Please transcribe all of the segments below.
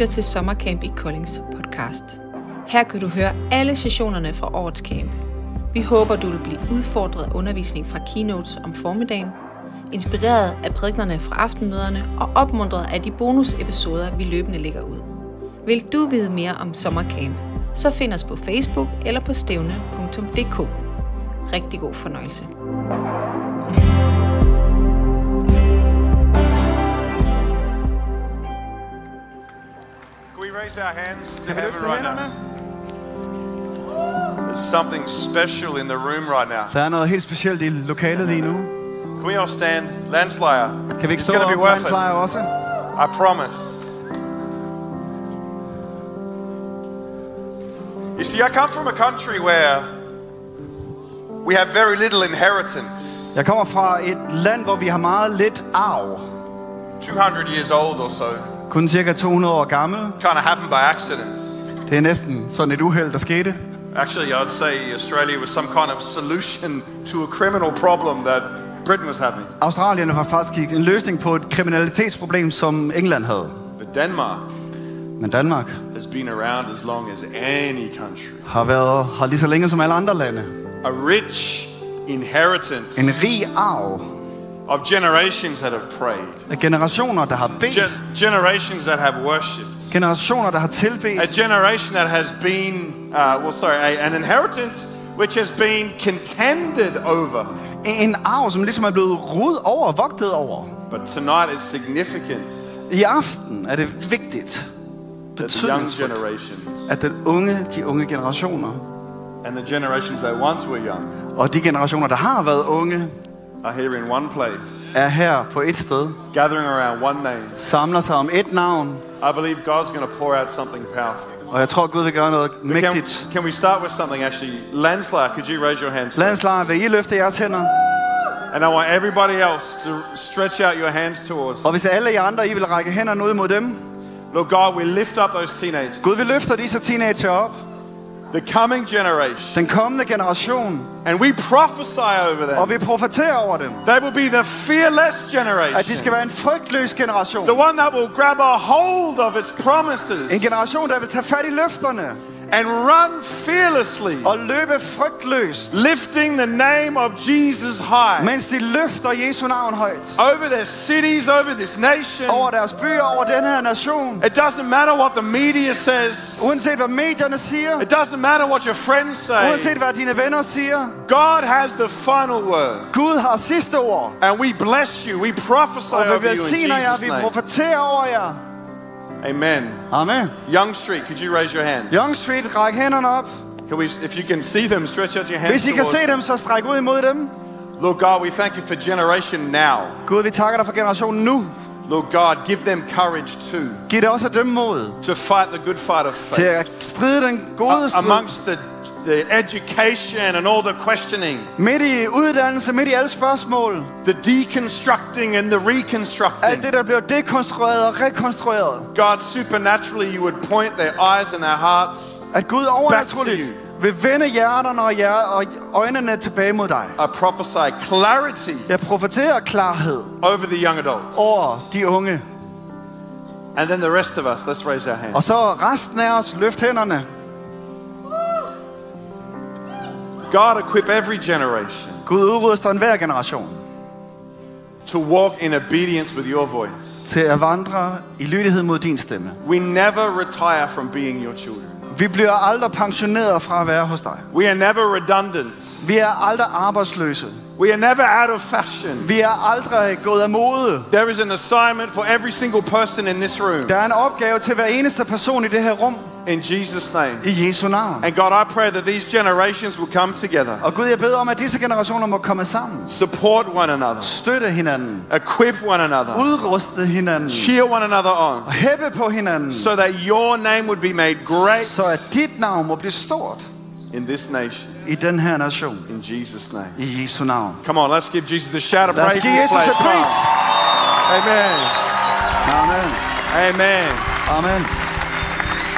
lytter til Sommercamp i Koldings podcast. Her kan du høre alle sessionerne fra årets camp. Vi håber, du vil blive udfordret af undervisning fra keynotes om formiddagen, inspireret af prædiknerne fra aftenmøderne og opmuntret af de bonusepisoder, vi løbende lægger ud. Vil du vide mere om Sommercamp, så find os på Facebook eller på stævne.dk. Rigtig god fornøjelse. Raise our hands to heaven right now? There's something special in the room right now. Der er noget helt specielt i lokalet lige nu. Can we all stand? Landslayer. Kan vi ikke It's stå op be worth it. landslejr også? I promise. You see, I come from a country where we have very little inheritance. Jeg kommer fra et land, hvor vi har meget lidt arv. 200 years old or so. Kun cirka 200 år gammel. Kind of happened by accident. Det er næsten sådan et uheld, der skete. Actually, I'd say Australia was some kind of solution to a criminal problem that Britain was having. Australien var faktisk en løsning på et kriminalitetsproblem, som England havde. But Denmark Men Danmark has been around as long as any country. har været her lige så længe som alle andre lande. A rich inheritance En rig arv of generations that have prayed, af generationer, der har bedt. Gen- generations that have worshipped, Generationer, der har a tilbedt. generation that has been, uh, well, sorry, a, an inheritance which has been contended over. En arv, som ligesom er blevet rod over, vogtet over. But tonight it's significant I aften er det vigtigt, that the young betydningsfuldt, generations at den unge, de unge generationer, and the generations that once were young og de generationer, der har været unge, are here in one place, er her på et sted, gathering around one name. samler sig om et navn, I believe God's going to pour out something powerful. og jeg tror, Gud vil gøre noget Can, mægtigt. can we start with something actually? Landslayer, could you raise your hands? Landslejr, vil I løfte jeres hænder? And I want everybody else to stretch out your hands towards. Og hvis alle jer andre, I vil række hænderne ud mod dem, Lord God, we lift up those teenagers. Gud vil løfte disse teenager op, the coming generation, den kommende generation, and we prophesy over them. og vi profeterer over dem, They will be the fearless at de generation, skal være en frygtløs generation. the one that will grab a hold of its promises. En generation, der vil tage fat i løfterne and run fearlessly, og løbe frygtløst, lifting the name of Jesus high mens de løfter Jesu navn højt. over their cities, over this nation. Over deres byer, over den her nation. It doesn't matter what the media says. Uanset hvad medierne siger, It doesn't matter what your friends say. uanset hvad dine venner siger, God has the final word. Gud har sidste ord. And we bless you. We prophesy over you in velsigner jer, Jesus' vi profeterer over jer. Amen. Amen. Young Street, could you raise your hand? Young Street, ræk hænderne op. Can we, if you can see them, stretch out your hands. Hvis I kan se them. dem, så stræk ud imod dem. Lord God, we thank you for generation now. Gud, vi takker dig for generationen nu. Lord God, give them courage too Giv også dem mod to fight the good fight of til faith at stride den gode strid. amongst the, the education and all the questioning, Midt i uddannelse, midt i alle spørgsmål. the deconstructing and the Alt reconstructing. det, der bliver dekonstrueret og rekonstrueret. God, supernaturally, you would point their eyes and their hearts. At Gud overnaturligt vil vende hjerterne og, hjer- og øjnene tilbage mod dig. I prophesy clarity Jeg profeterer klarhed over the young adults. over de unge. And then the rest of us, let's raise our hands. Og så resten af os, løft hænderne. God, equip every generation Gud udruster enhver generation to walk in obedience with your voice. til at vandre i lydighed mod din stemme. We never retire from being your children. Vi bliver aldrig pensioneret fra at være hos dig. We are never redundant. Vi er aldrig arbejdsløse. We are never out of fashion. Vi er aldrig gået af mode. There is an assignment for every single person in this room. Der er en opgave til hver eneste person i det her rum. In Jesus' name. I Jesu navn. And God, I pray that these generations will come together, Og Gud, jeg beder om, at disse generationer må komme sammen. support one another, Støtte hinanden. equip one another, Udruste hinanden. cheer one another on, Og hæppe på hinanden. so that your name would be made great Så at dit navn må blive stort in this nation. i den her nation. In Jesus' name. I Jesu navn. Come on, let's give Jesus a shout of Lad os praise give Jesus Come pris. Amen. Amen. Amen. Amen.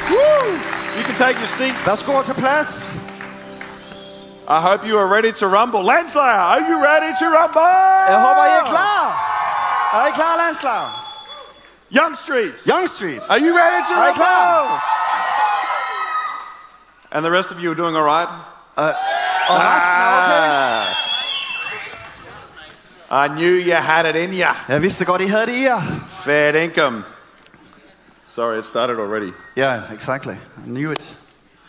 Woo! You can take your seats. Værsgo til plads. I hope you are ready to rumble. Landslayer, are you ready to rumble? Jeg håber, I er klar. Er I klar, landslag? Young Street. Young Street. Are you ready to Er I rebel? klar? And the rest of you are doing all right? Er okay. Ah. I knew you had it in you. Jeg vidste godt, I havde det i jer. Fair income. Sorry, it started already. Yeah, exactly. I knew it.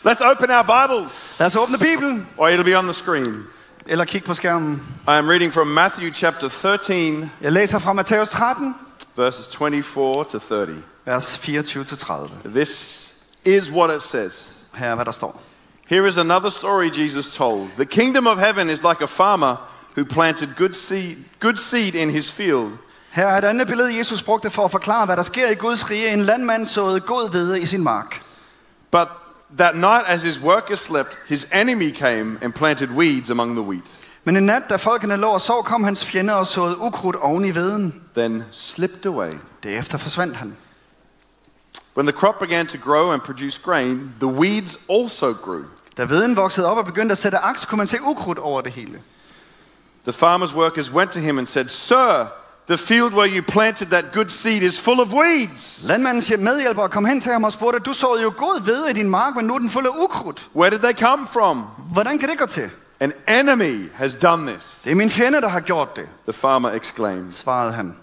Let's open our Bibles, Lad os the Bibelen. or it'll be on the screen. Eller kig på skærmen. I am reading from Matthew chapter 13, Jeg læser fra Matthæus 13, verses 24 to 30. vers 24-30. This is what it says. Her er, hvad der står. Here is another story Jesus told. The kingdom of heaven is like a farmer who planted good seed, good seed in his field. Her er et andet billede, Jesus brugte for at forklare, hvad der sker i Guds rige. En landmand såede god hvede i sin mark. But that night, as his workers slept, his enemy came and planted weeds among the wheat, Men en nat, da folkene lå og sov, kom hans fjender og såede ukrudt oven i hveden. then slipped away. Derefter forsvandt han. When the crop began to grow and produce grain, the weeds also grew. Da hveden voksede op og begyndte at sætte aks, kunne man se ukrudt over det hele. The farmer's workers went to him and said, Sir, the field where you planted that good seed is full of weeds. Landmandens medhjælpere kom hen til ham og spurgte, du såede jo god hvede i din mark, men nu er den fuld af ukrudt. Where did they come from? Hvordan kan det gå til? An enemy has done this, Det er min fjende, der har gjort det, the farmer exclaimed. svarede han.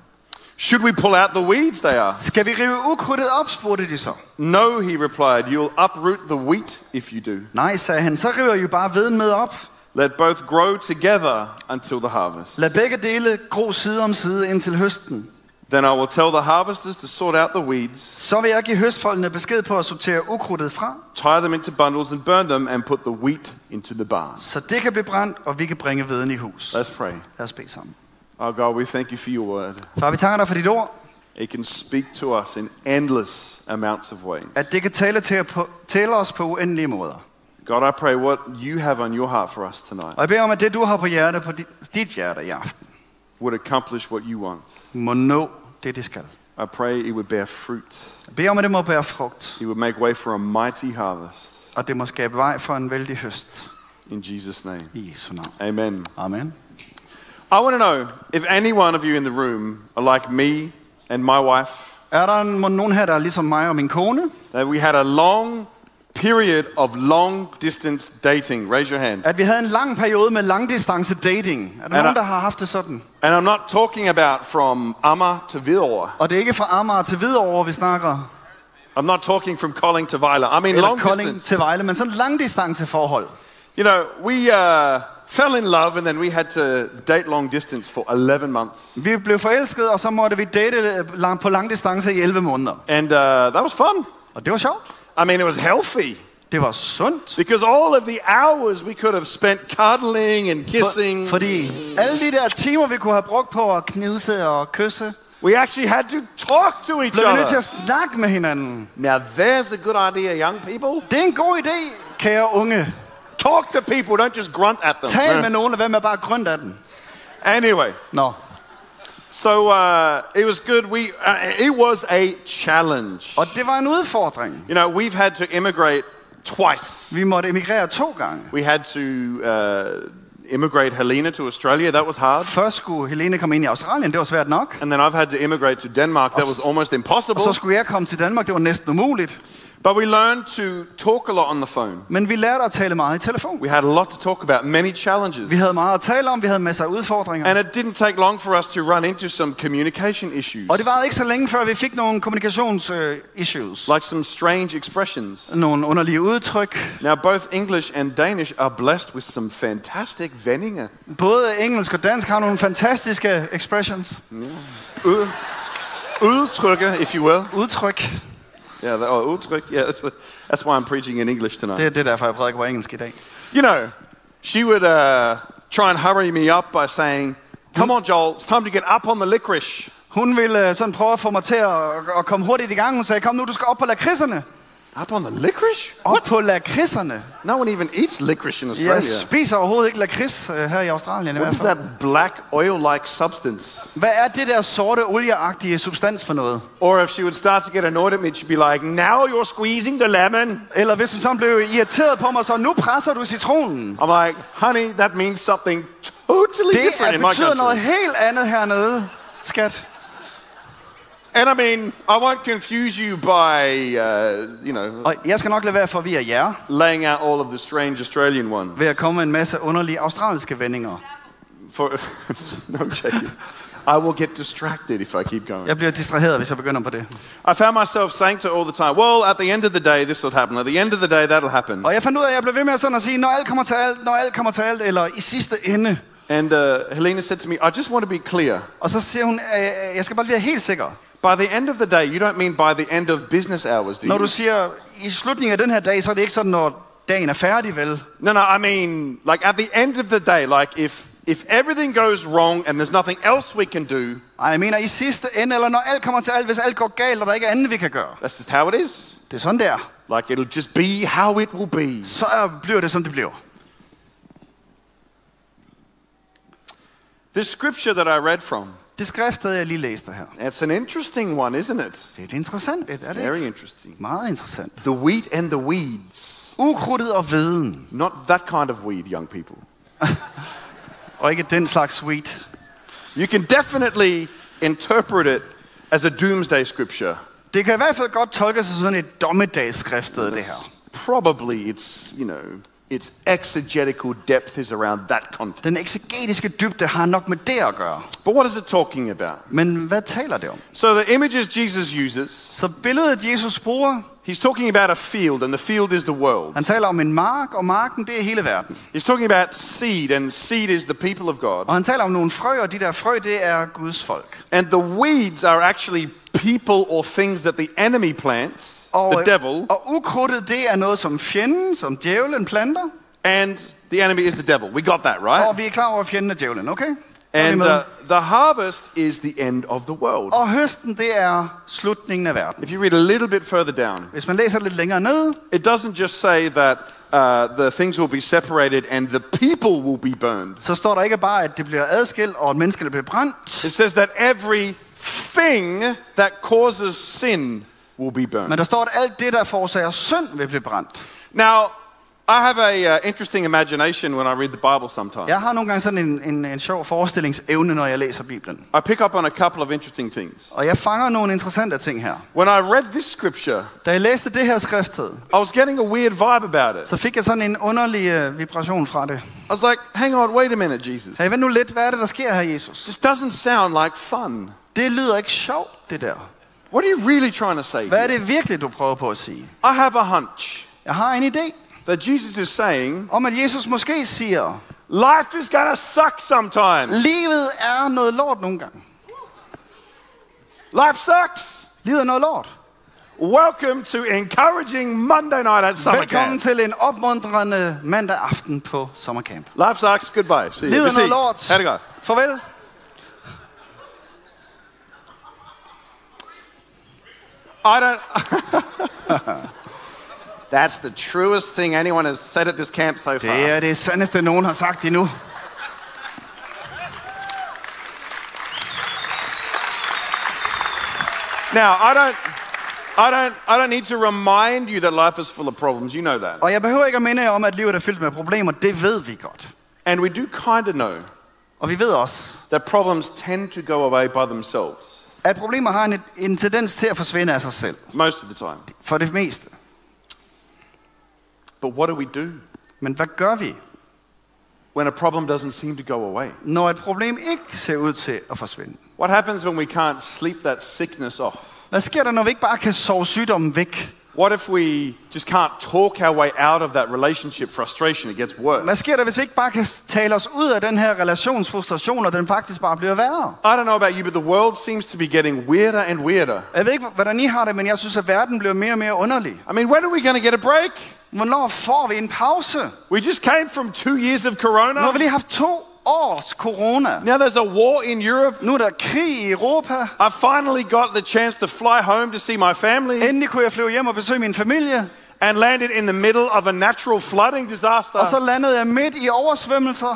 Should we pull out the weeds? They are? Skal vi rive ukrudtet op, spurgte de så. No, he replied, you'll uproot the wheat if you do. Nej, sagde han, så river I jo bare hveden med op. Let both grow together until the harvest. Lad begge dele gro side om side indtil høsten. Then I will tell the harvesters to sort out the weeds, Så vil jeg give høstfolkene besked på at sortere ukrudtet fra, tie them into bundles and burn them, and put the wheat into the barn. så det kan blive brændt, og vi kan bringe hveden i hus. Let's pray. Lad os bede sammen. Oh God, we thank you for your word. Far, vi takker dig for dit ord, It can speak to us in endless amounts of ways. at det kan tale til, på, tale os på uendelige måder. God, I pray what you have on your heart for us tonight Og jeg beder om, at det du har på hjerte, på dit, dit hjerte i aften, would accomplish what you want. må nå det, det skal. I pray it would bear fruit. Jeg beder om, at det må bære frugt, It would make way for a mighty harvest. og det må skabe vej for en vældig høst. In Jesus' name. I Jesu navn. Amen. Amen. I want to know if any one of you in the room are like me and my wife, Er der må nogen her, der er ligesom mig og min kone, that we had a long period of long distance dating. Raise your hand. at vi havde en lang periode med langdistance dating? Er der Er nogen, der- der har haft det sådan? And I'm not talking about from Amma to Hvidovre. Og det er ikke fra Amager til Hvidovre, vi snakker, I'm not talking from Colling to Vejle. I mean eller long Kolding distance. til Vejle, men sådan langdistance forhold. You know, we uh, fell in love and then we had to date long distance for 11 months. Vi blev forelsket, og så måtte vi date øh, lang- på langdistance i 11 måneder. And uh, that was fun. Og det var sjovt. I mean, it was healthy Det var sundt. because all of the hours we could have spent cuddling and kissing, For, fordi alle de der timer, vi kunne have brugt på at knivse og kysse, we actually had to talk to each nødt til other. at snakke med hinanden. Now, there's a good idea, young people. Det er en god idé, kære unge. Talk to people, don't just grunt at them. Tal med nogen, og hvad med bare grønt af den. Anyway, Nå. So uh, it was good. We uh, it was a challenge. Og det var en udfordring. You know, we've had to immigrate twice. Vi måtte emigrere to gange. We had to uh, immigrate Helena to Australia. That was hard. Først skulle Helene komme ind i Australien, det var svært nok. And then I've had to immigrate to Denmark. That was almost Og impossible. så skulle jeg komme til Danmark, det var næsten umuligt. But we learned to talk a lot on the phone. Men vi lærte at tale meget i telefon. We had a lot to talk about, many challenges. Vi havde meget at tale om, vi havde masser af udfordringer. And it didn't take long for us to run into some communication issues, Og det varede ikke så længe, før vi fik nogle kommunikations-issues. like some strange expressions. Nogle underlige udtryk. Now, both English and Danish are blessed with some fantastic vendinger. Både engelsk og dansk har nogle fantastiske expressions. Ud- Udtrykke, if you will. Udtryk. Yeah, that, oh. Yeah, that's, that's why I'm preaching in English tonight. Det, det er derfor, jeg prædiker på engelsk i dag. You know, she would uh, try and hurry me up by saying, Come on, Joel, it's time to get up on the licorice. Hun ville sådan prøve at få mig til at, at komme hurtigt i gang. Hun sagde, kom nu, du skal op på lakridserne. Up on the licorice? Op på lakridserne. No one even eats licorice in Australia. Jeg spiser overhovedet ikke lakrids øh, her i Australien i What hvert is that black oil-like substance? Hvad er det der sorte, olieagtige substans for noget? Or if she would start to get annoyed at me, she'd be like, Now you're squeezing the lemon. Eller hvis hun så blev irriteret på mig, så nu presser du citronen. I'm like, honey, that means something totally Det different er, in my betyder noget country. helt andet hernede, skat. And I mean, I won't confuse you by, uh, you know, Og jeg skal nok lade være at forvirre jer laying out all of the strange Australian ones. ved at komme med en masse underlige australske vendinger. For no joking. I will get distracted if I keep going. Jeg bliver distraheret, hvis jeg begynder på det. I found myself saying to all the time, well, at the end of the day, this will happen. At the end of the day, that'll happen. Og jeg fandt ud af, at jeg blev ved med sådan at sige, når alt kommer til alt, når alt kommer til alt, eller i sidste ende. And uh, Helena said to me, I just want to be clear. Og så siger hun, øh, jeg skal bare lige være helt sikker. By the end of the day, you don't mean by the end of business hours, do Når you? du siger, i slutningen af den her dag, så er det ikke sådan, når dagen er færdig, vel? No, no, I mean, like at the end of the day, like if, if everything goes wrong and there's nothing else we can do, Ej, jeg mener i sidste ende, eller når alt kommer til alt, hvis alt går galt, og der ikke er andet, vi kan gøre. that's just how it is. Det er sådan der. Like it'll just be how it will be. Så er, bliver det, som det bliver. This scripture that I read from, Det skrift, jeg lige læste her. it's an interesting one, isn't it? Det er et interessant et, er det Very interesting. Meget interessant. The wheat and the weeds. Ukrudtet og veden. Not that kind of weed, young people. Og ikke den slags sweet. You can definitely interpret it as a doomsday scripture. Det kan i hvert fald godt tolkes som sådan et dommedagsskriftsted, det her. Probably it's, you know, its exegetical depth is around that context. Den eksegetiske dybde har nok med det at gøre. But what is it talking about? Men hvad taler det om? So the images Jesus uses, Så billedet Jesus bruger, he's talking about a field, and the field is the world. han taler om en mark, og marken det er hele verden. He's talking about seed, and seed is the people of God. Og han taler om nogle frø, og de der frø, det er Guds folk. And the weeds are actually people or things that the enemy plants, Og, the devil, og ukrudtet, det er noget, som fjenden, som djævlen planter. and the enemy is the devil. We got that, right? Og vi er klar over, fjenden er djævlen, okay? And uh, the harvest is the end of the world. Og høsten, det er slutningen af verden. If you read a little bit further down, Hvis man læser lidt længere ned, it doesn't just say that uh, the things will be separated and the people will be burned. så står der ikke bare, at det bliver adskilt, og at menneskene bliver brændt. It says that every thing that causes sin will be burned. Men der står, at alt det, der forårsager synd, vil blive brændt. Now, I have a uh, interesting imagination when I read the Bible sometimes. Jeg har nogle gange sådan en, en, en sjov forestillingsevne, når jeg læser Bibelen. I pick up on a couple of interesting things. Og jeg fanger nogle interessante ting her. When I read this scripture, Da jeg læste det her skriftsted, I was getting a weird vibe about it. så fik jeg sådan en underlig øh, vibration fra det. I was like, hang on, wait a minute, Jesus. Hey, vent nu lidt, hvad er det, der sker her, Jesus? This doesn't sound like fun. Det lyder ikke sjovt, det der. What are you really trying to say? Hvad er det virkelig, du prøver på at sige? I have a hunch Jeg har en idé that Jesus is saying, om, at Jesus måske siger, life is gonna suck sometimes. livet er noget lort nogle gange. Life sucks. Livet er noget lort. Welcome to encouraging Monday night at summer Velkommen camp. til en opmuntrende mandag aften på sommercamp. Life sucks. Goodbye. See you. Livet er noget lort. How'd it go? Farvel. I don't. That's the truest thing anyone has said at this camp so far. Det far. er det sandeste, nogen har sagt endnu. Now, I don't, I don't, I don't need to remind you that life is full of problems. You know that, Og jeg behøver ikke at minde jer om, at livet er fyldt med problemer. Det ved vi godt. and we do kind of know Og vi ved også, that problems tend to go away by themselves at problemer har en, en tendens til at forsvinde af sig selv. most of the time. For det meste. But what do we do Men hvad gør vi, when a problem doesn't seem to go away? når et problem ikke ser ud til at forsvinde? What happens when we can't sleep that sickness off? Hvad sker der, når vi ikke bare kan sove sygdommen væk? What if we just can't talk our way out of that relationship frustration? It gets worse. Hvad sker der, hvis vi ikke bare kan tale os ud af den her relationsfrustration, og den faktisk bare bliver værre? I don't know about you, but the world seems to be getting weirder and weirder. Jeg ved ikke, hvordan I har det, men jeg synes, at verden bliver mere og mere underlig. I mean, when are we going to get a break? Hvornår får vi en pause? We just came from two years of Nu har corona. vi lige haft to års corona. Now there's a war in Europe. Nu er der krig i Europa. I finally got the chance to fly home to see my family Endelig kunne jeg flyve hjem og besøge min familie. and landed in the middle of a natural flooding Og så disaster. landede jeg midt i oversvømmelser.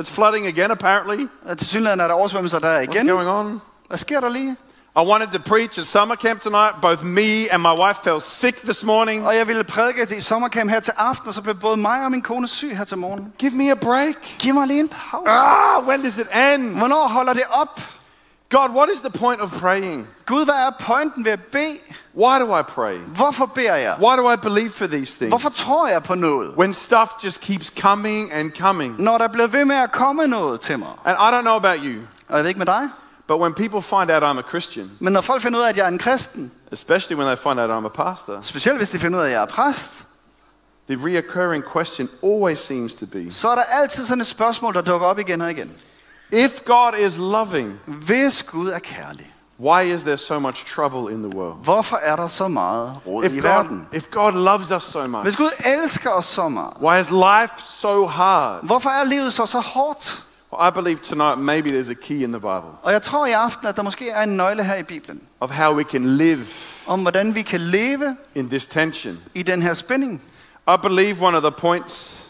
It's flooding again, apparently. Til synligheden er der oversvømmelser der What's going on? Hvad sker der lige? I wanted to preach at summer camp tonight. Both me and my wife fell sick this morning. Og jeg ville prædike til sommercamp her til aften, og så blev både mig og min kone syg her til morgen. Give me a break. Giv mig lige en pause. Ah, when does it end? Hvornår holder det op? God, what is the point of praying? Gud, hvad er pointen ved at bede? Why do I pray? Hvorfor beder jeg? Why do I believe for these things? Hvorfor tror jeg på noget? When stuff just keeps coming and coming. Når der bliver ved med at komme noget til mig. And I don't know about you, Og jeg ved ikke med dig. But when people find out I'm a Christian, Men når folk finder ud af, at jeg er en kristen, especially when they find out I'm a pastor, specielt hvis de finder ud af, at jeg er præst, the reoccurring question always seems to be så er der altid sådan et spørgsmål, der dukker op igen og igen. if God is loving, Hvis Gud er kærlig, why is there so much trouble in the world? hvorfor er der så meget råd If i God, verden? if God loves us so much, Hvis Gud elsker os så meget, why is life so hard? hvorfor er livet så så hårdt? I believe tonight maybe there's a key in the Bible Og jeg tror i aften, at der måske er en nøgle her i Bibelen, of how we can live om hvordan vi kan leve in this tension. i den her spænding. I believe one of the points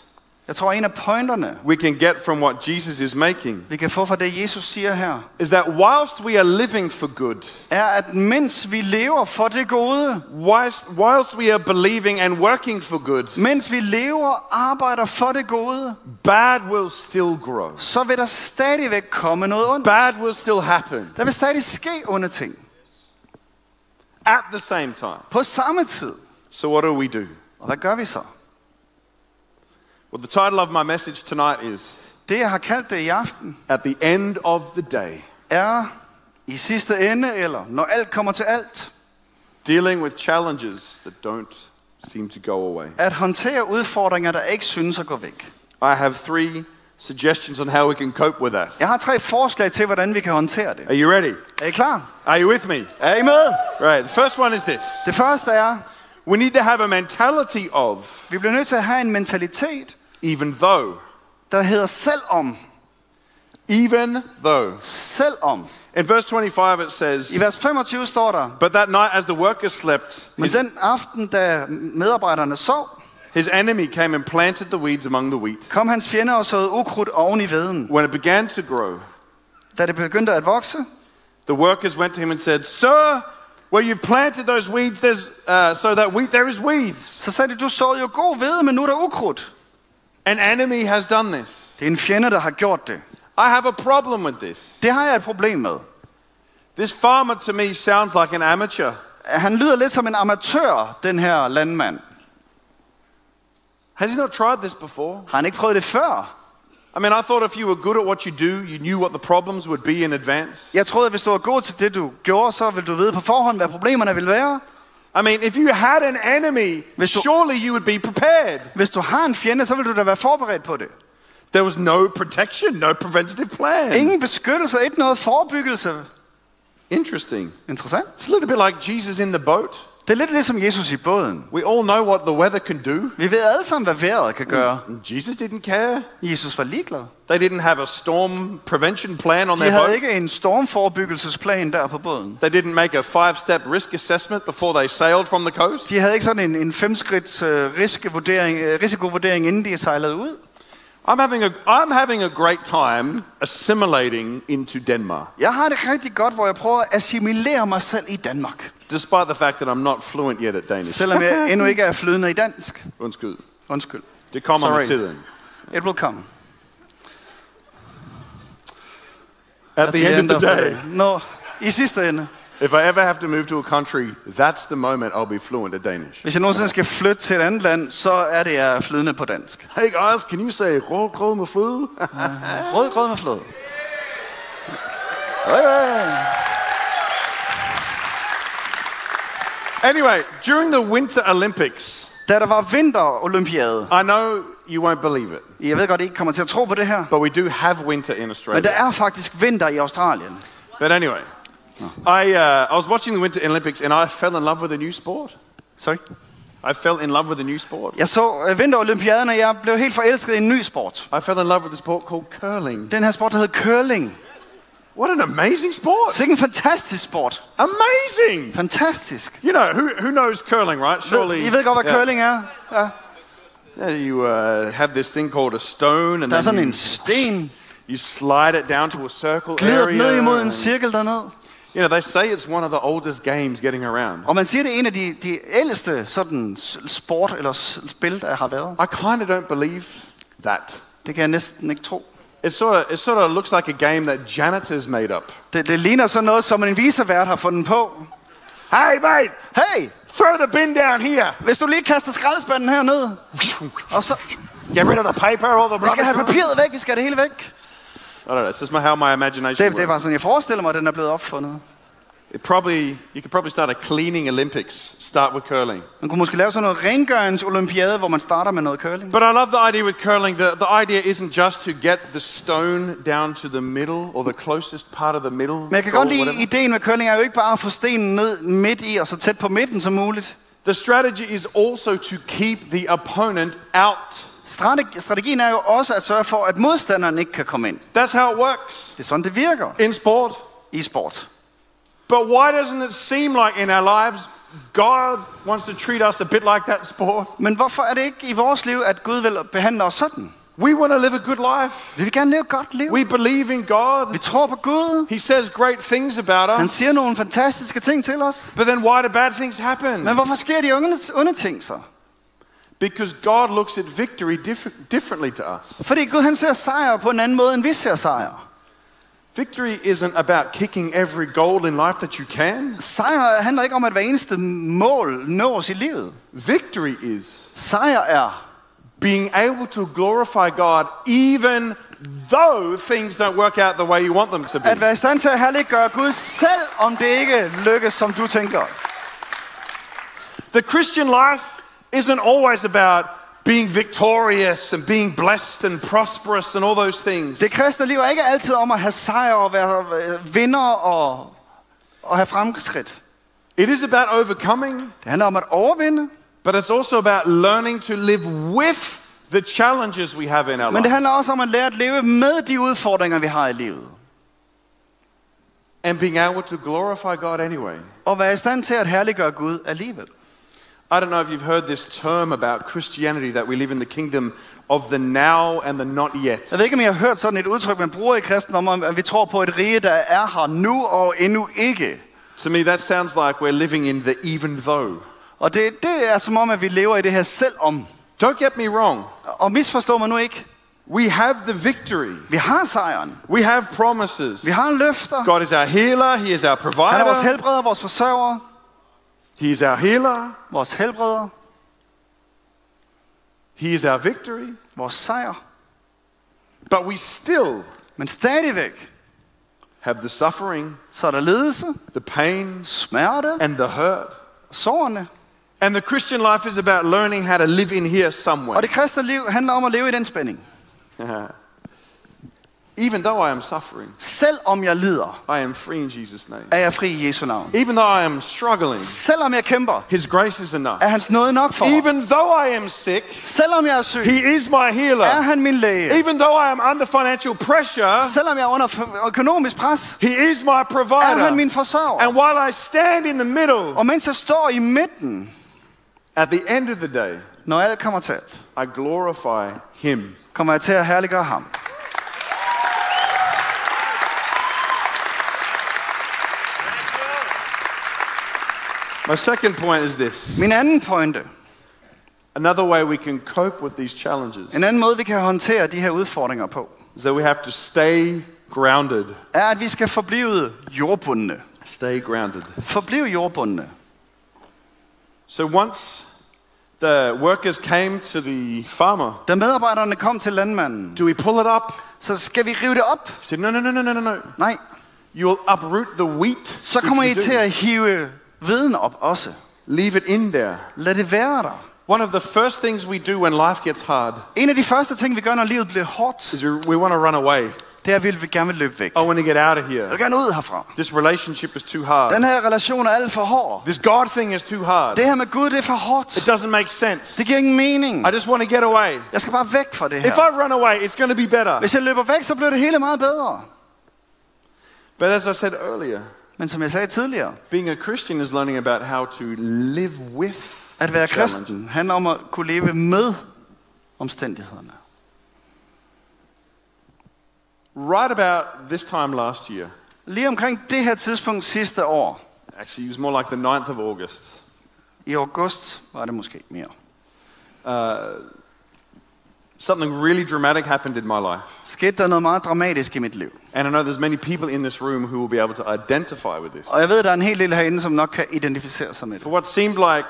Jeg tror, en af pointerne, we can get from what Jesus is making vi kan få fra det, Jesus siger her, is that whilst we are living for good, er, at mens vi lever for det gode, whilst, whilst we are believing and working for good, mens vi lever og arbejder for det gode, bad will still grow. så vil der stadigvæk komme noget ondt. Bad will still happen Der vil stadig ske onde ting. at the same time. På samme tid. So, what do we do? Og hvad gør vi så? Well, the title of my message tonight is Det, jeg har kaldt det i aften, At the End of the Day er i sidste ende, eller når alt kommer til alt, Dealing with Challenges That Don't Seem to Go Away. at håndtere udfordringer, der ikke synes at gå væk. I have three suggestions on how we can cope with that. Jeg har tre forslag til, hvordan vi kan håndtere det. Are you ready? Er I klar? Are you with me? Er I med? Right, the first one is this Det første er, we need to have a mentality of, vi bliver nødt til at have en mentalitet, even though, der hedder selvom. even though. Selvom. In verse 25 it says, I vers 25 står der, But that night as the workers slept, men his, den aften, da medarbejderne sov, his enemy came and planted the weeds among the wheat. kom hans fjender og såede ukrudt oven i veden. When it began to grow, Da det begyndte at vokse, the workers went to him and said, Sir, where you've planted those weeds, there's, uh, so that wheat, there is weeds. så sagde de, du såede jo god hvede, men nu er der ukrudt. An enemy has done this. Det er en fjende, der har gjort det. I have a problem with this. Det har jeg et problem med. This farmer to me sounds like an amateur. Han lyder lidt som en amatør, den her landmand. Has he not tried this before? Har han ikke prøvet det før? I mean, I thought if you were good at what you do, you knew what the problems would be in advance. Jeg troede, at hvis du var god til det, du gjorde, så ville du vide på forhånd, hvad problemerne ville være. I mean, if you had an enemy, Hvis du- surely you would be prepared. Hvis du har en fjende, så vil du da være forberedt på det. There was no protection, no preventative plan. Ingen beskyttelse, ikke noget forebyggelse. Interesting. Interessant. It's a little bit like Jesus in the boat. Det er lidt ligesom Jesus i båden. We all know what the weather can do. Vi ved alle sammen, hvad vejret kan gøre. And Jesus didn't care. Jesus var ligeglad. They didn't have a storm prevention plan on De their havde boat. ikke en stormforebyggelsesplan der på båden. They didn't make a five-step risk assessment before they sailed from the coast. De havde ikke sådan en, en femskridts uh, risikovurdering, uh, risikovurdering, inden de sejlede ud. I'm having a, I'm having a great time assimilating into Denmark, Jeg har det rigtig godt, hvor jeg prøver at assimilere mig selv i Danmark. despite the fact that I'm not fluent yet at Danish. Selvom jeg endnu ikke er flydende i dansk. Undskyld. Undskyld. Det kommer Sorry. med tiden. It will come. At the end of the day, Nå, i sidste ende. If I ever have to move to a country, that's the moment I'll be fluent at Danish. Hvis jeg nogensinde skal flytte til et andet land, så er det, jeg er flydende på dansk. Hey guys, can you say rød grød med fløde? Rød grød med fløde. Anyway, during the Winter Olympics, Da der var vinterolympiade, I know you won't believe it, jeg ved godt, I ikke kommer til at tro på det her, but we do have winter in men der Australia. er faktisk vinter i Australien. But anyway, I, uh, I was watching the Winter Olympics and I fell in love with a new sport. Sorry. I fell in love with a new sport. Jeg så øh, vinterolympiaden, og jeg blev helt forelsket i en ny sport. I fell in love with a sport called curling. Den her sport, der hedder curling. What an amazing sport! Så ikke en fantastisk sport. Amazing! Fantastisk. You know, who, who knows curling, right? Surely. I ved godt, hvad yeah. curling er? Ja. Yeah, you uh, have this thing called a stone, and Der er then sådan you, en sten, you slide it down to a circle glider den ned area. imod en cirkel derned. You know, they say it's one of the oldest games getting around. Og man siger, det er en af de, de ældste sådan sport eller spil, der har været. I kind of don't believe that. Det kan jeg næsten ikke tro. It sort of, it sort of looks like a game that janitors made up. Det, det ligner sådan noget, som en visevært har fundet på. Hey, mate, Hey, throw the bin down here. hvis du lige kaster skraldespanden her ned, og så... Get rid of the paper, all the Vi skal have rubbish. papiret væk, vi skal have det hele væk. I don't know. It's just my, how my imagination Det, det er works. sådan, jeg forestiller mig, at den er blevet opfundet. It probably, you could probably start a cleaning Olympics. Start with curling. Man kunne måske lave sådan noget rengøringsolympiade, hvor man starter med noget curling. But I love the idea with curling. The, the idea isn't just to get the stone down to the middle or the closest part of the middle. Men jeg kan goal, godt lide, whatever. ideen med curling er jo ikke bare at få stenen ned midt i, og så tæt på midten som muligt. The strategy is also to keep the opponent out. Strateg- strategien er jo også at sørge for, at modstanderen ikke kan komme ind. That's how it works Det er sådan, det virker in sport. i sport. But why doesn't it seem like in our lives God wants to treat us a bit like that sport? Men hvorfor er det ikke i vores liv, at Gud vil behandle os sådan? We want to live a good life. Vi vil gerne leve et godt liv. We believe in Vi God. tror på Gud. He says great things about Han us. siger nogle fantastiske ting til os. But then why do bad things happen? Men hvorfor sker de onde, onde ting så? Because God looks at victory different, differently to us. Fordi Gud han ser sejr på en anden måde, end vi ser sejr. Victory isn't about kicking every goal in life that you can. Sejr handler ikke om, at hver eneste mål nås i livet. Victory is Sejr er being able to glorify God even though things don't work out the way you want them to be. at være i stand til at herliggøre Gud, selv om det ikke lykkes, som du tænker. The Christian life isn't always about being victorious and being blessed and prosperous and all those things. Det kristne liv er ikke altid om at have sejr og være øh, vinder og, og have fremskridt. It is about overcoming, Det handler om at overvinde, but it's also about learning to live with the challenges we have in our men det life handler også om at lære at leve med de udfordringer, vi har i livet. and being able to glorify God anyway. Og være i stand til at herliggøre Gud alligevel. I don't know if you've heard this term about Christianity that we live in the kingdom of the now and the not yet. Jeg ved ikke, om I har hørt sådan et udtryk, man bruger i kristendom, om at vi tror på et rige, der er her nu og endnu ikke. To me, that sounds like we're living in the even though. Og det, det er som om, at vi lever i det her selvom. Don't get me wrong. Og misforstår man nu ikke. We have the victory. Vi har sejren. We have promises. Vi har løfter. God is our healer. He is our Han er vores provider. helbreder, vores forsørger, He is our healer. vores helbreder, He is our victory. vores sejr. But we still Men stadigvæk, have the suffering, så er der ledelse, the pain, smerte, and the hurt. sårene. And the Christian life is about learning how to live in here somewhere. Og det kristne liv handler om at leve i den spænding. Even though I am suffering, Selvom jeg lider, I am free in Jesus' name. er jeg fri i Jesu navn. Even though I am struggling, Selvom jeg kæmper, His grace is enough. er hans nåde nok for mig. Even though I am sick, Selvom jeg er syg, He is my healer. er han min læge. Even though I am under financial pressure, Selvom jeg er under økonomisk pres, He is my provider. er han min forsørger. And while I stand in the middle, Og mens jeg står i midten, at the end of the day, når alt kommer til alt, I glorify Him. kommer jeg til at herliggøre ham. My second point is this Min anden pointe, another way we can cope with these challenges en anden måde, vi kan håndtere de her udfordringer på, is that we have to stay grounded. er, at vi skal forblive jordbundne. Stay grounded. Forblive jordbundne. So once the workers came to the farmer, Da medarbejderne kom til landmanden, do we pull it up? så skal vi rive det op. Said, no, no, no, no, no, no, no. Nej, You will uproot the wheat. så kommer I til at hive viden op også. Leave it in there. Lad det være der. One of the first things we do when life gets hard En af de første ting, vi gør, når livet bliver hårdt, is we, we want to run away. det er, vi vil gerne vil løbe væk. I want to get out of here. Jeg vil gerne ud herfra. This relationship is too hard. Den her relation er alt for hård. This God thing is too hard. Det her med Gud, det er for hårdt. It doesn't make sense. Det giver ingen mening. I just want to get away. Jeg skal bare væk fra det her. If. I run away, it's going to be better. Hvis jeg løber væk, så bliver det hele meget bedre. But as I said earlier, Men som jeg sagde tidligere, being a Christian is learning about how to live with at være kristen handler om at kunne leve med omstændighederne. Right about this time last year, Lige omkring det her tidspunkt sidste år, actually, it was more like the 9th of August, i august var det måske mere, something really dramatic happened in my life. skete der noget meget dramatisk i mit liv. And I know there's many people in this room who will be able to identify with this. Og jeg ved, der er en hel del herinde, som nok kan identificere sig med det. For what seemed like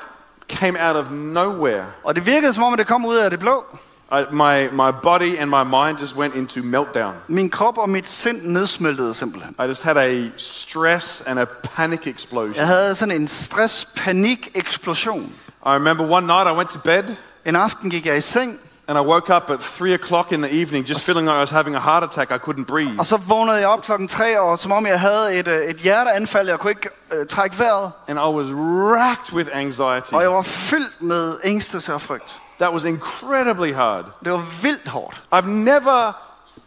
came out of nowhere, Og det virkede som om, det kom ud af det blå. I, my, my body and my mind just went into meltdown. Min krop og mit sind nedsmeltede simpelthen. I just had a stress and a panic explosion. Jeg havde sådan en stress-panik-eksplosion. I remember one night I went to bed En aften gik jeg i seng, and I woke up at three o'clock in the evening just feeling like I was having a heart attack. I couldn't breathe. og så vågnede jeg op klokken tre, og som om jeg havde et, øh, et hjerteanfald. Jeg kunne ikke øh, trække vejret, And I was racked with anxiety. og jeg var fyldt med ængstelse og frygt. That was incredibly hard. Det var vildt hårdt. I've never,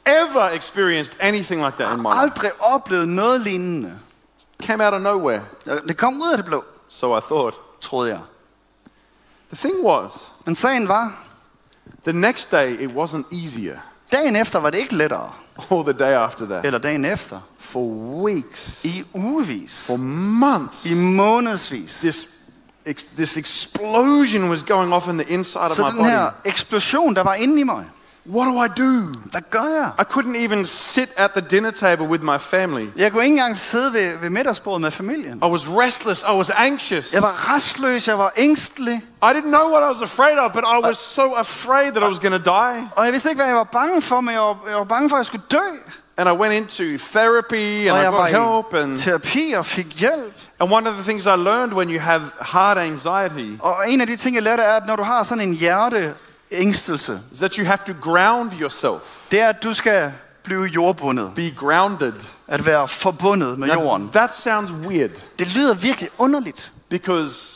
ever experienced anything like that in my life. aldrig oplevet noget lignende. Came out of nowhere, Det kom ud af det blå, so I thought. troede jeg. The thing was, Men sagen var, the next day it wasn't easier, dagen efter var det ikke lettere. or the day after that. Eller dagen efter. For weeks, I ugevis. for months, I månedsvis. this, this explosion was going off in the inside of Så my den her body. eksplosion, der var inde i mig. What do I do? Hvad gør jeg? I couldn't even sit at the dinner table with my family. Jeg kunne ikke engang sidde ved, ved middagsbordet med familien. I was restless. I was anxious. Jeg var restløs, jeg var ængstelig. I didn't know what I was afraid of, but I was so afraid that I was going to die. Og jeg vidste ikke, hvad jeg var bange for, men jeg var, jeg var bange for, at jeg skulle dø. And I went into therapy and Og I got help. And, terapi og fik hjælp. and one of the things I learned when you have heart anxiety Og en af de ting, jeg lærte, er, at når du har sådan en hjerteængstelse, is that you have to ground yourself, det er, at du skal blive jordbundet. be grounded. At være forbundet med Now, jorden. that sounds weird Det lyder virkelig underligt. because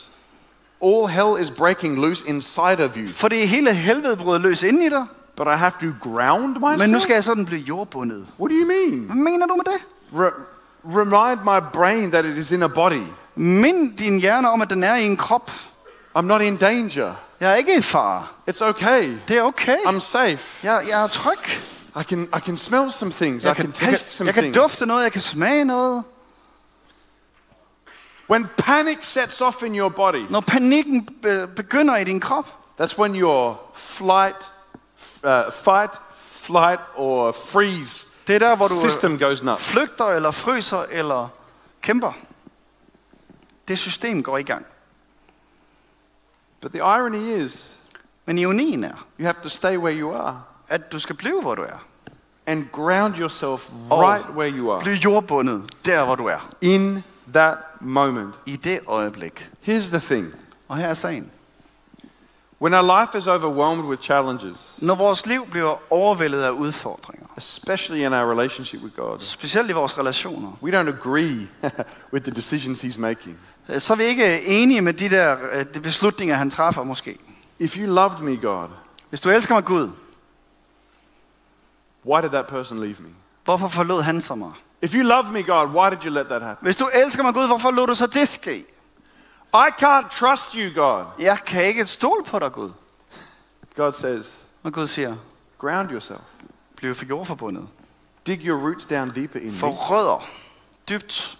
all hell is breaking loose inside of you. For det hele helvede bryder løs ind i dig. But I have to ground myself? Men nu skal jeg sådan blive jordbundet. What do you mean? Hvad mener du med det? Re- remind my brain that it is in a body. Mind din hjerne om, at den er i en krop. I'm not in danger. Jeg er ikke i fare. It's okay. Det er okay. I'm safe. Jeg, jeg er tryg. I can, I can smell some things. I Jeg can kan, jeg, taste kan, some jeg kan things. dufte noget, jeg kan smage noget. When panic sets off in your body, Når panikken be, begynder i din krop, that's when your flight, uh, fight, flight, or freeze det er der, hvor du system goes nuts. flygter eller fryser eller kæmper. Det system går i gang. But the irony is, Men ironien er, you have to stay where you are at du skal blive, hvor du er. and ground yourself Og right where you are Bliv jordbundet der, hvor du er. in that moment. I det øjeblik. Here's the thing Og her er sagen. When our life is overwhelmed with challenges, Når vores liv bliver overvældet af udfordringer, especially in our relationship with God, specielt i vores relationer, we don't agree with the decisions He's making. øh, så er vi ikke enige med de der øh, de beslutninger, han træffer måske. If you loved me, God, Hvis du elsker mig Gud, why did that person leave me? hvorfor forlod han så mig? If you love me, God, why did you let that happen? Hvis du elsker mig Gud, hvorfor lod du så det ske? I can't trust you, God. Jeg kan ikke stole på dig, Gud. God says, Og Gud siger, ground yourself. bliv for jordforbundet. Dig your roots down deeper in For rødder. Dybt.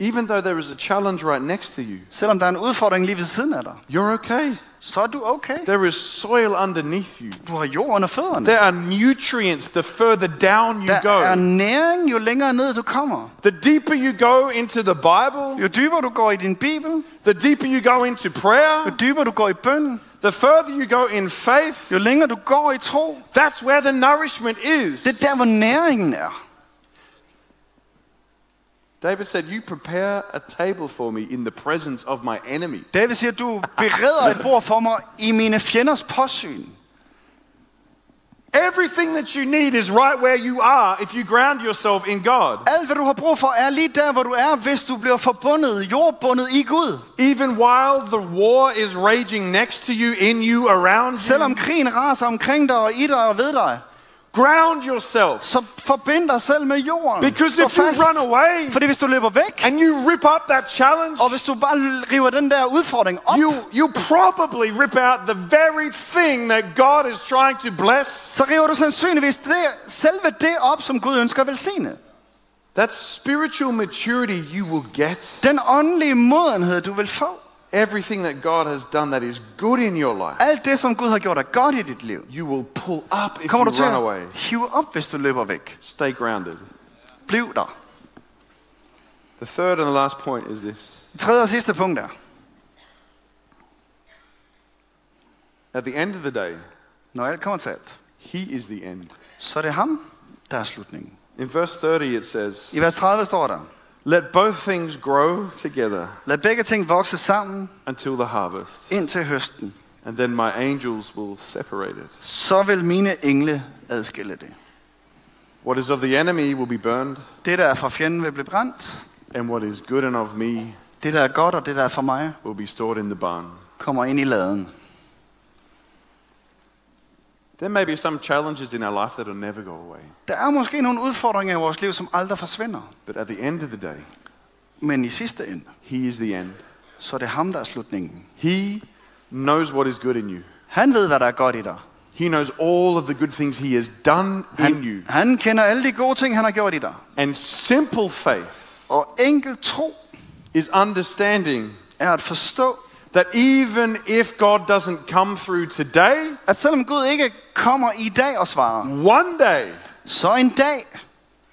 Even though there is a challenge right next to you, Selvom der er en udfordring lige ved siden af dig, you're okay. så er du okay. There is soil underneath you. Du har jord under fødderne. There are nutrients the further down you Der er go. næring, jo længere ned du kommer. The deeper you go into the Bible, Jo dybere du går i din bibel, the deeper you go into prayer, jo dybere du går i bøn, the further you go in faith, jo længere du går i tro, that's where the nourishment is. det er der, hvor næringen er. David said, You prepare a table for me in the presence of my enemy. David siger, du bereder et bord for mig i mine fjenders påsyn. Everything that you need is right where you are if you ground yourself in God. Alt, hvad du har brug for, er lige der, hvor du er, hvis du bliver forbundet, jordbundet i Gud. Even while the war is raging next to you, in you, around Selvom you, krigen raser omkring dig og i dig og ved dig, ground yourself. så forbind dig selv med jorden. Because Stå if you run away Fordi hvis du løber væk, and you rip up that challenge, og hvis du bare river den der udfordring op, you, you probably rip out the very thing that God is trying to bless. så river du sandsynligvis det, selve det op, som Gud ønsker at velsigne. That spiritual maturity you will get Den åndelige modenhed, du vil få. Everything that God has done that is good in your life, Alt det, som Gud har gjort er godt i dit liv, you will pull up if kommer you du til run away. at hive op, hvis du løber væk. Stay grounded. Bliv der. The third and the last point is this. Tredje og sidste punkt er, At the end of the day, når alt kommer til alt, He is the end. så er det ham, der er slutningen. In verse 30, it says, I vers 30 står der, Let both things grow together lad begge ting vokse sammen until the harvest, indtil høsten. and then my angels will separate it. Så vil mine engle adskille det. What is of the enemy will be burned, Det, der er fra fjenden, vil blive brændt. and what is good and of me Det, der er godt, og det, der er for mig, will be stored in the barn. kommer ind i laden. There may be some challenges in our life that will never go away. Der er måske nogle udfordringer i vores liv, som aldrig forsvinder. But at the end of the day, Men i sidste ende, He is the end. så er det ham, der er slutningen. He knows what is good in you. Han ved, hvad der er godt i dig. He knows all of the good things He has done in Han, you. han kender alle de gode ting, han har gjort i dig. And simple faith Og enkel tro is understanding er at forstå, that even if God doesn't come through today, at selvom Gud ikke kommer i dag og svarer, one day så en dag,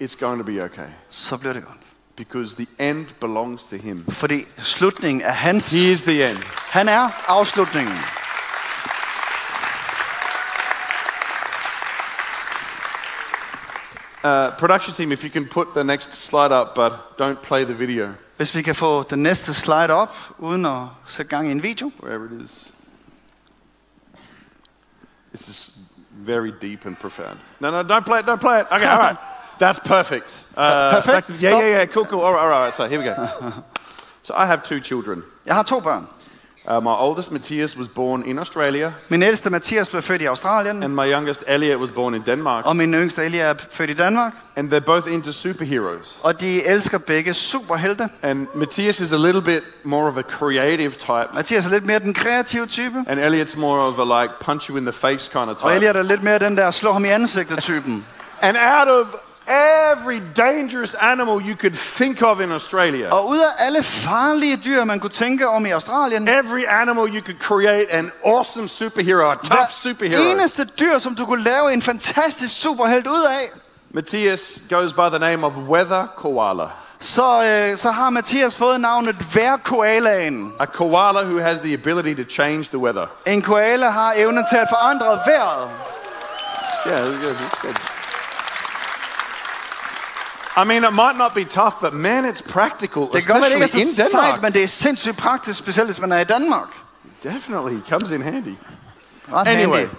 it's going to be okay. så bliver det godt. Because the end belongs to Him. Fordi slutningen er hans. He is the end. Han er afslutningen. Uh, production team, if you can put the next slide up, but don't play the video, Hvis vi kan få den næste slide op, uden at sætte gang i en video. wherever it is. This is very deep and profound. No, no, don't play it, don't play it. Okay, all right. That's perfect. Uh, perfect? to- yeah, yeah, yeah, cool, cool. All right, all right, all right. So here we go. so I have two children. Jeg har to børn. Uh, my oldest, Matthias, was born in Australia, Min ældste Mathias blev født i Australien, and my youngest, Elliot, was born in Denmark. og min yngste Elia er født i Danmark. And they're both into superheroes. Og de elsker begge superhelte. And Matthias is a little bit more of a creative type, Mathias er lidt mere den kreative type, and Elliot's more of a like punch you in the face kind of og type. Elia er lidt mere den der slå ham i ansigtet typen. And out of every dangerous animal you could think of in Australia, Og ud af alle farlige dyr, man kunne tænke om i Australien, every animal you could create an awesome superhero, a tough superhero. eneste dyr, som du kunne lave en fantastisk superhelt ud af, Matthias goes by the name of Weather Koala, så, øh, så har Mathias fået navnet vejrkoalaen. a koala who has the ability to change the weather. En koala har evnen til at forandre vejret. Yeah, that's good. That's good. I mean, it might not be tough, but man, it's practical, Det kan godt være, det especially ikke er in så sejt, Denmark. men det er sindssygt praktisk, specielt hvis man er i Danmark. Definitely comes in handy. Ret Anyway, handy.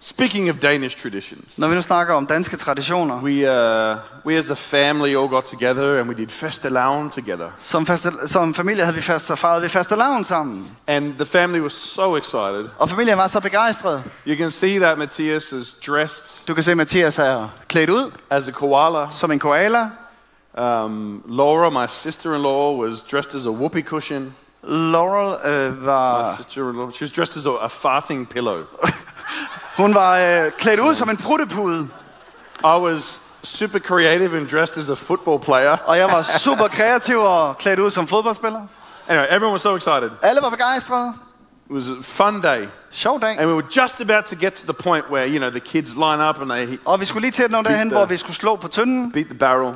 Speaking of Danish traditions, Når vi nu snakker om danske traditioner, we, uh, we as the family all got together and we did fastelavn together. som, faste, som familie havde vi fast, fejret vi faste lavn sammen. And the family was so excited. Og familien var så begejstret. You can see that Matthias is dressed Du kan se, at Mathias er klædt ud as a koala. som en koala. Um, Laura, my sister-in-law, was dressed as a whoopee cushion. Laurel øh, My var, sister-in-law, she was dressed as a, a farting pillow. hun var øh, klædt ud som en pruttepude. I was super creative and dressed as a football player. Og jeg var super kreativ og klædt ud som fodboldspiller. Anyway, everyone was so excited. Alle var begejstrede. It was a fun day. Sjov dag. And we were just about to get to the point where, you know, the kids line up and they Og vi skulle lige til at nå derhen, hvor vi skulle slå på tynden. beat the barrel.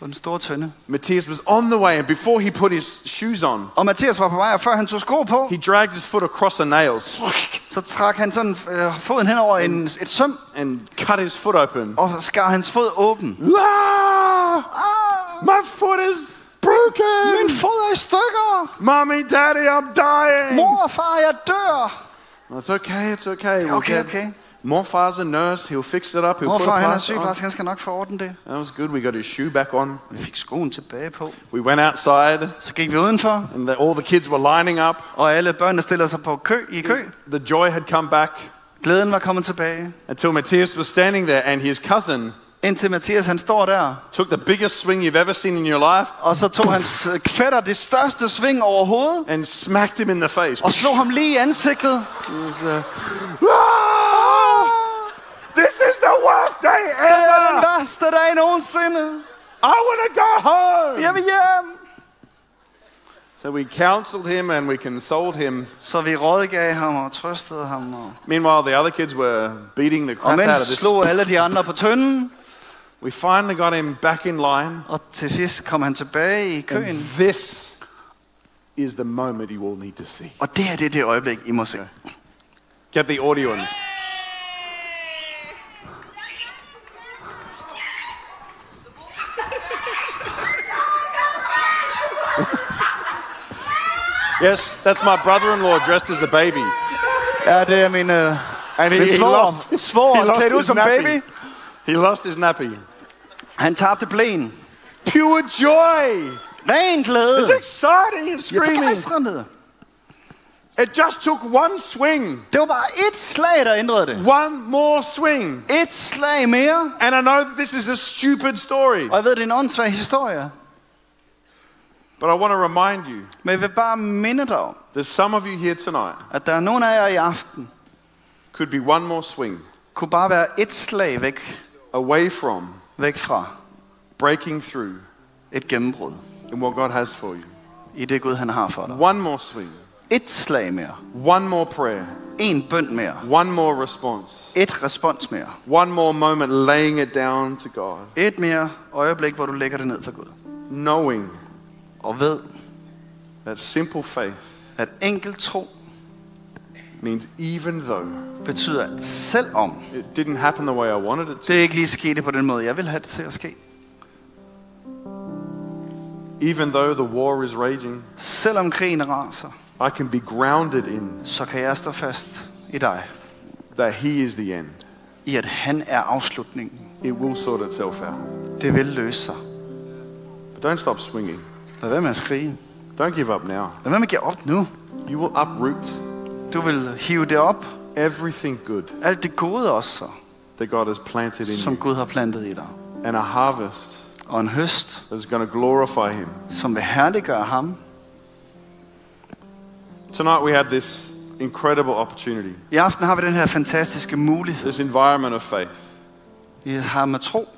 På den store tynde. Matthias was on the way, and before he put his shoes on, Og Mathias var på vej, og før han tog sko på, he dragged his foot across a nail så trak han sådan øh, foden hen over en, et søm, and cut his foot open. og skar hans fod åben. Ah! Ah, My foot is broken! min fod er i stykker! Mommy, daddy, I'm dying! Mor og far, jeg dør! It's okay, it's okay. We'll Okay, get- okay. Morfar's a nurse. He'll fix it up. He'll Mor og put a han er sygeplejerske, han skal nok det. That was good. We got his shoe back on. Vi fik skoen tilbage på. We went outside, Så gik vi udenfor, and the, all the kids were lining up. og alle børnene stillede sig på kø i kø. The joy had come back Glæden var kommet tilbage. until Matthias was standing there, and his cousin Indtil Mathias han står der, took the biggest swing you've ever seen in your life og så tog hans øh, fætter det største sving overhovedet, and smacked him in the face. og slog ham lige i ansigtet. It was, uh, "Ah! This is the worst day Det er ever! værste dag nogensinde. I want to go home! Jeg vil hjem. So we counseled him and we consoled him. Så vi rådgav ham og trøstede ham. Og, Meanwhile, the other kids were beating the crap out of this. slog alle de andre på tønden. We finally got him back in line. Og til sidst kom han tilbage i And this is the moment you all need to see. Og det her det er det øjeblik, I må se. Get the audio on this. Yes, that's my brother-in-law dressed as a baby. Ja, det er min, uh, And he, min he svoger. lost, Svoger, he lost klædt ud his som nappy. baby. He lost his nappy. Han tabte blæen. Pure joy. Ren glæde. It's exciting and Ja, screaming. begejstrende. It just took one swing. Det var bare et slag, der ændrede det. One more swing. Et slag mere. And I know that this is a stupid story, Og jeg ved, det er en åndssvag historie. But I want to remind you Men jeg vil bare minde dig om, that some of you here tonight at der er nogle af jer i aften, could be one more swing kunne bare være et slag væk, away from væk fra breaking through et gennembrud in what God has for you. i det Gud, han har for dig. One more swing, Et slag mere. one more prayer, En bøn mere. one more response, Et respons mere. one more moment laying it down to God, Et mere øjeblik, hvor du lægger det ned for Gud. knowing Og ved, that simple faith at enkelt tro means even though betyder, at selvom it didn't happen the way I wanted it to, det ikke lige skete på den måde, jeg vil have det til at ske. even though the war is raging, Selvom krigen raser, I can be grounded in så kan jeg stå fast i dig. that He is the end. I at han er afslutningen. It will sort itself out. Det vil løse sig. But don't stop swinging. Lad være med at skrige. Don't give up now. Lad være med at give op nu. You will uproot Du vil hive det op. everything good Alt det gode også, that God has planted in som Gud har plantet i dig. and a harvest Og en høst, that's going to glorify Him. som vil herliggøre ham. Tonight we have this incredible opportunity, I aften har vi den her fantastiske mulighed. this environment of faith, Vi har med tro.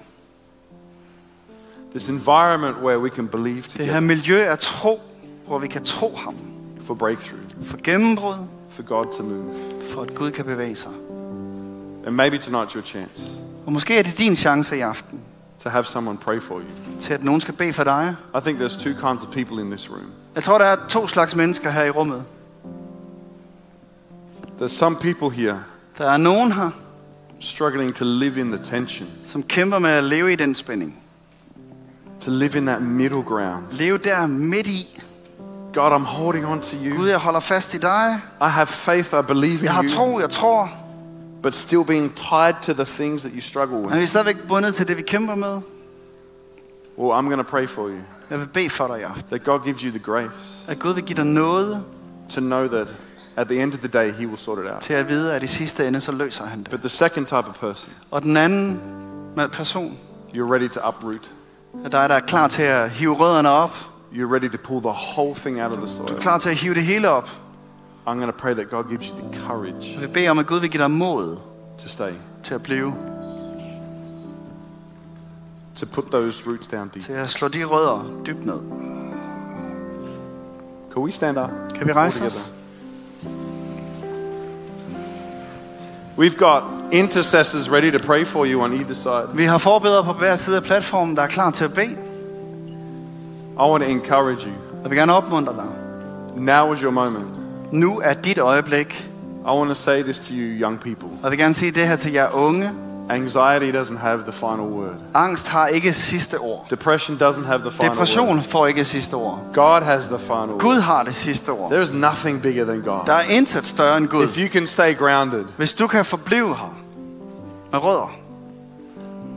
This environment where we can believe Det her together miljø er tro, hvor vi kan tro ham. for breakthrough, For gennembrud, for God to move. for at Gud kan bevæge sig. And maybe tonight's your chance Og måske er det din chance i aften, to have someone pray for you. til at nogen skal bede for dig. I think there's two kinds of people in this room. Jeg tror, der er to slags mennesker her i rummet. There's some people here Der er nogen her, struggling to live in the tension, som kæmper med at leve i den spænding. To live in that middle ground. Leve der midt i. God, I'm holding on to you. Gud, jeg holder fast i dig. I have faith, I believe in Jeg har you, tro, jeg tror. but still being tied to the things that you struggle Men with. vi er stadigvæk bundet til det, vi kæmper med. Well, I'm going to pray for you Jeg vil bede for dig i aften. that God gives you the grace At Gud vil give dig noget to know that at the end of the day, He will sort it out. til at vide, at i sidste ende, så løser han det. But the second type of person, Og den anden person you're ready to uproot. Er dig, der er klar til at hive rødderne op. You're ready to pull the whole thing out of the Du er soil. klar til at hive det hele op. I'm going to pray that God gives you the courage Jeg vil bede om, at Gud vil give dig mod to stay, til at blive. to put those roots down deep. Til at slå de rødder dybt ned. Can we stand up? Kan vi rejse os? We've got intercessors ready to pray for you on either side. Vi har forbedret på hver side af platformen, der er klar til at bede. I want to encourage you. Jeg vil gerne opmuntre dig. Now is your moment. Nu er dit øjeblik. I want to say this to you, young people. Jeg vil gerne sige det her til jer unge. Anxiety doesn't have the final word. Angst har ikke sidste ord. Depression doesn't have the final Depression word. får ikke sidste ord. God has the final Gud word. har det sidste ord. There is nothing bigger than Der God. er intet større end Gud. If you can stay grounded, Hvis du kan forblive her med rødder.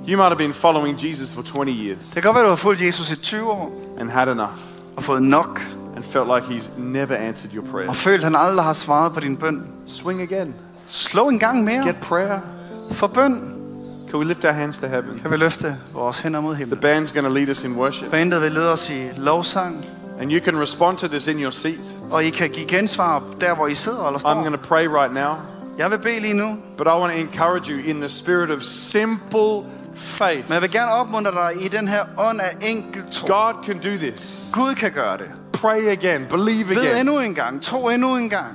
you might have been following Jesus for 20 years Det kan godt være, du har fulgt Jesus i 20 år and had enough og fået nok. and felt like He's never answered your prayer. Og følt, han aldrig har svaret på din bøn. Swing again. Slå en gang mere. Get prayer. For bøn Can we lift our hands to heaven? kan vi løfte vores hænder mod The himlen. band's going to lead us in worship. Bandet vil lede os i lovsang. And you can respond to this in your seat. Og I kan give gensvar der, hvor I sidder eller I'm står. going to pray right now. Jeg vil bede lige nu. But I want to encourage you in the spirit of simple faith. Men jeg vil gerne opmuntre dig i den her ånd af enkel tro. God can do this. Gud kan gøre det. pray again, believe Bed again. endnu en gang. Tro endnu en gang.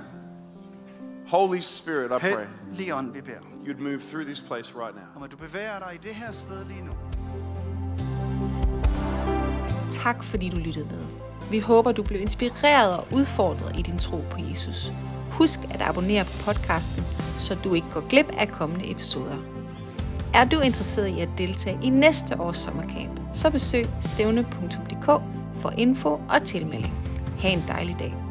Holy Spirit, I pray Hellig ånd, vi beder you'd move through this place right now. om, at du bevæger dig i det her sted lige nu. Tak fordi du lyttede med. Vi håber, du blev inspireret og udfordret i din tro på Jesus. Husk at abonnere på podcasten, så du ikke går glip af kommende episoder. Er du interesseret i at deltage i næste års sommercamp, så besøg stævne.dk for info og tilmelding. Ha' en dejlig dag.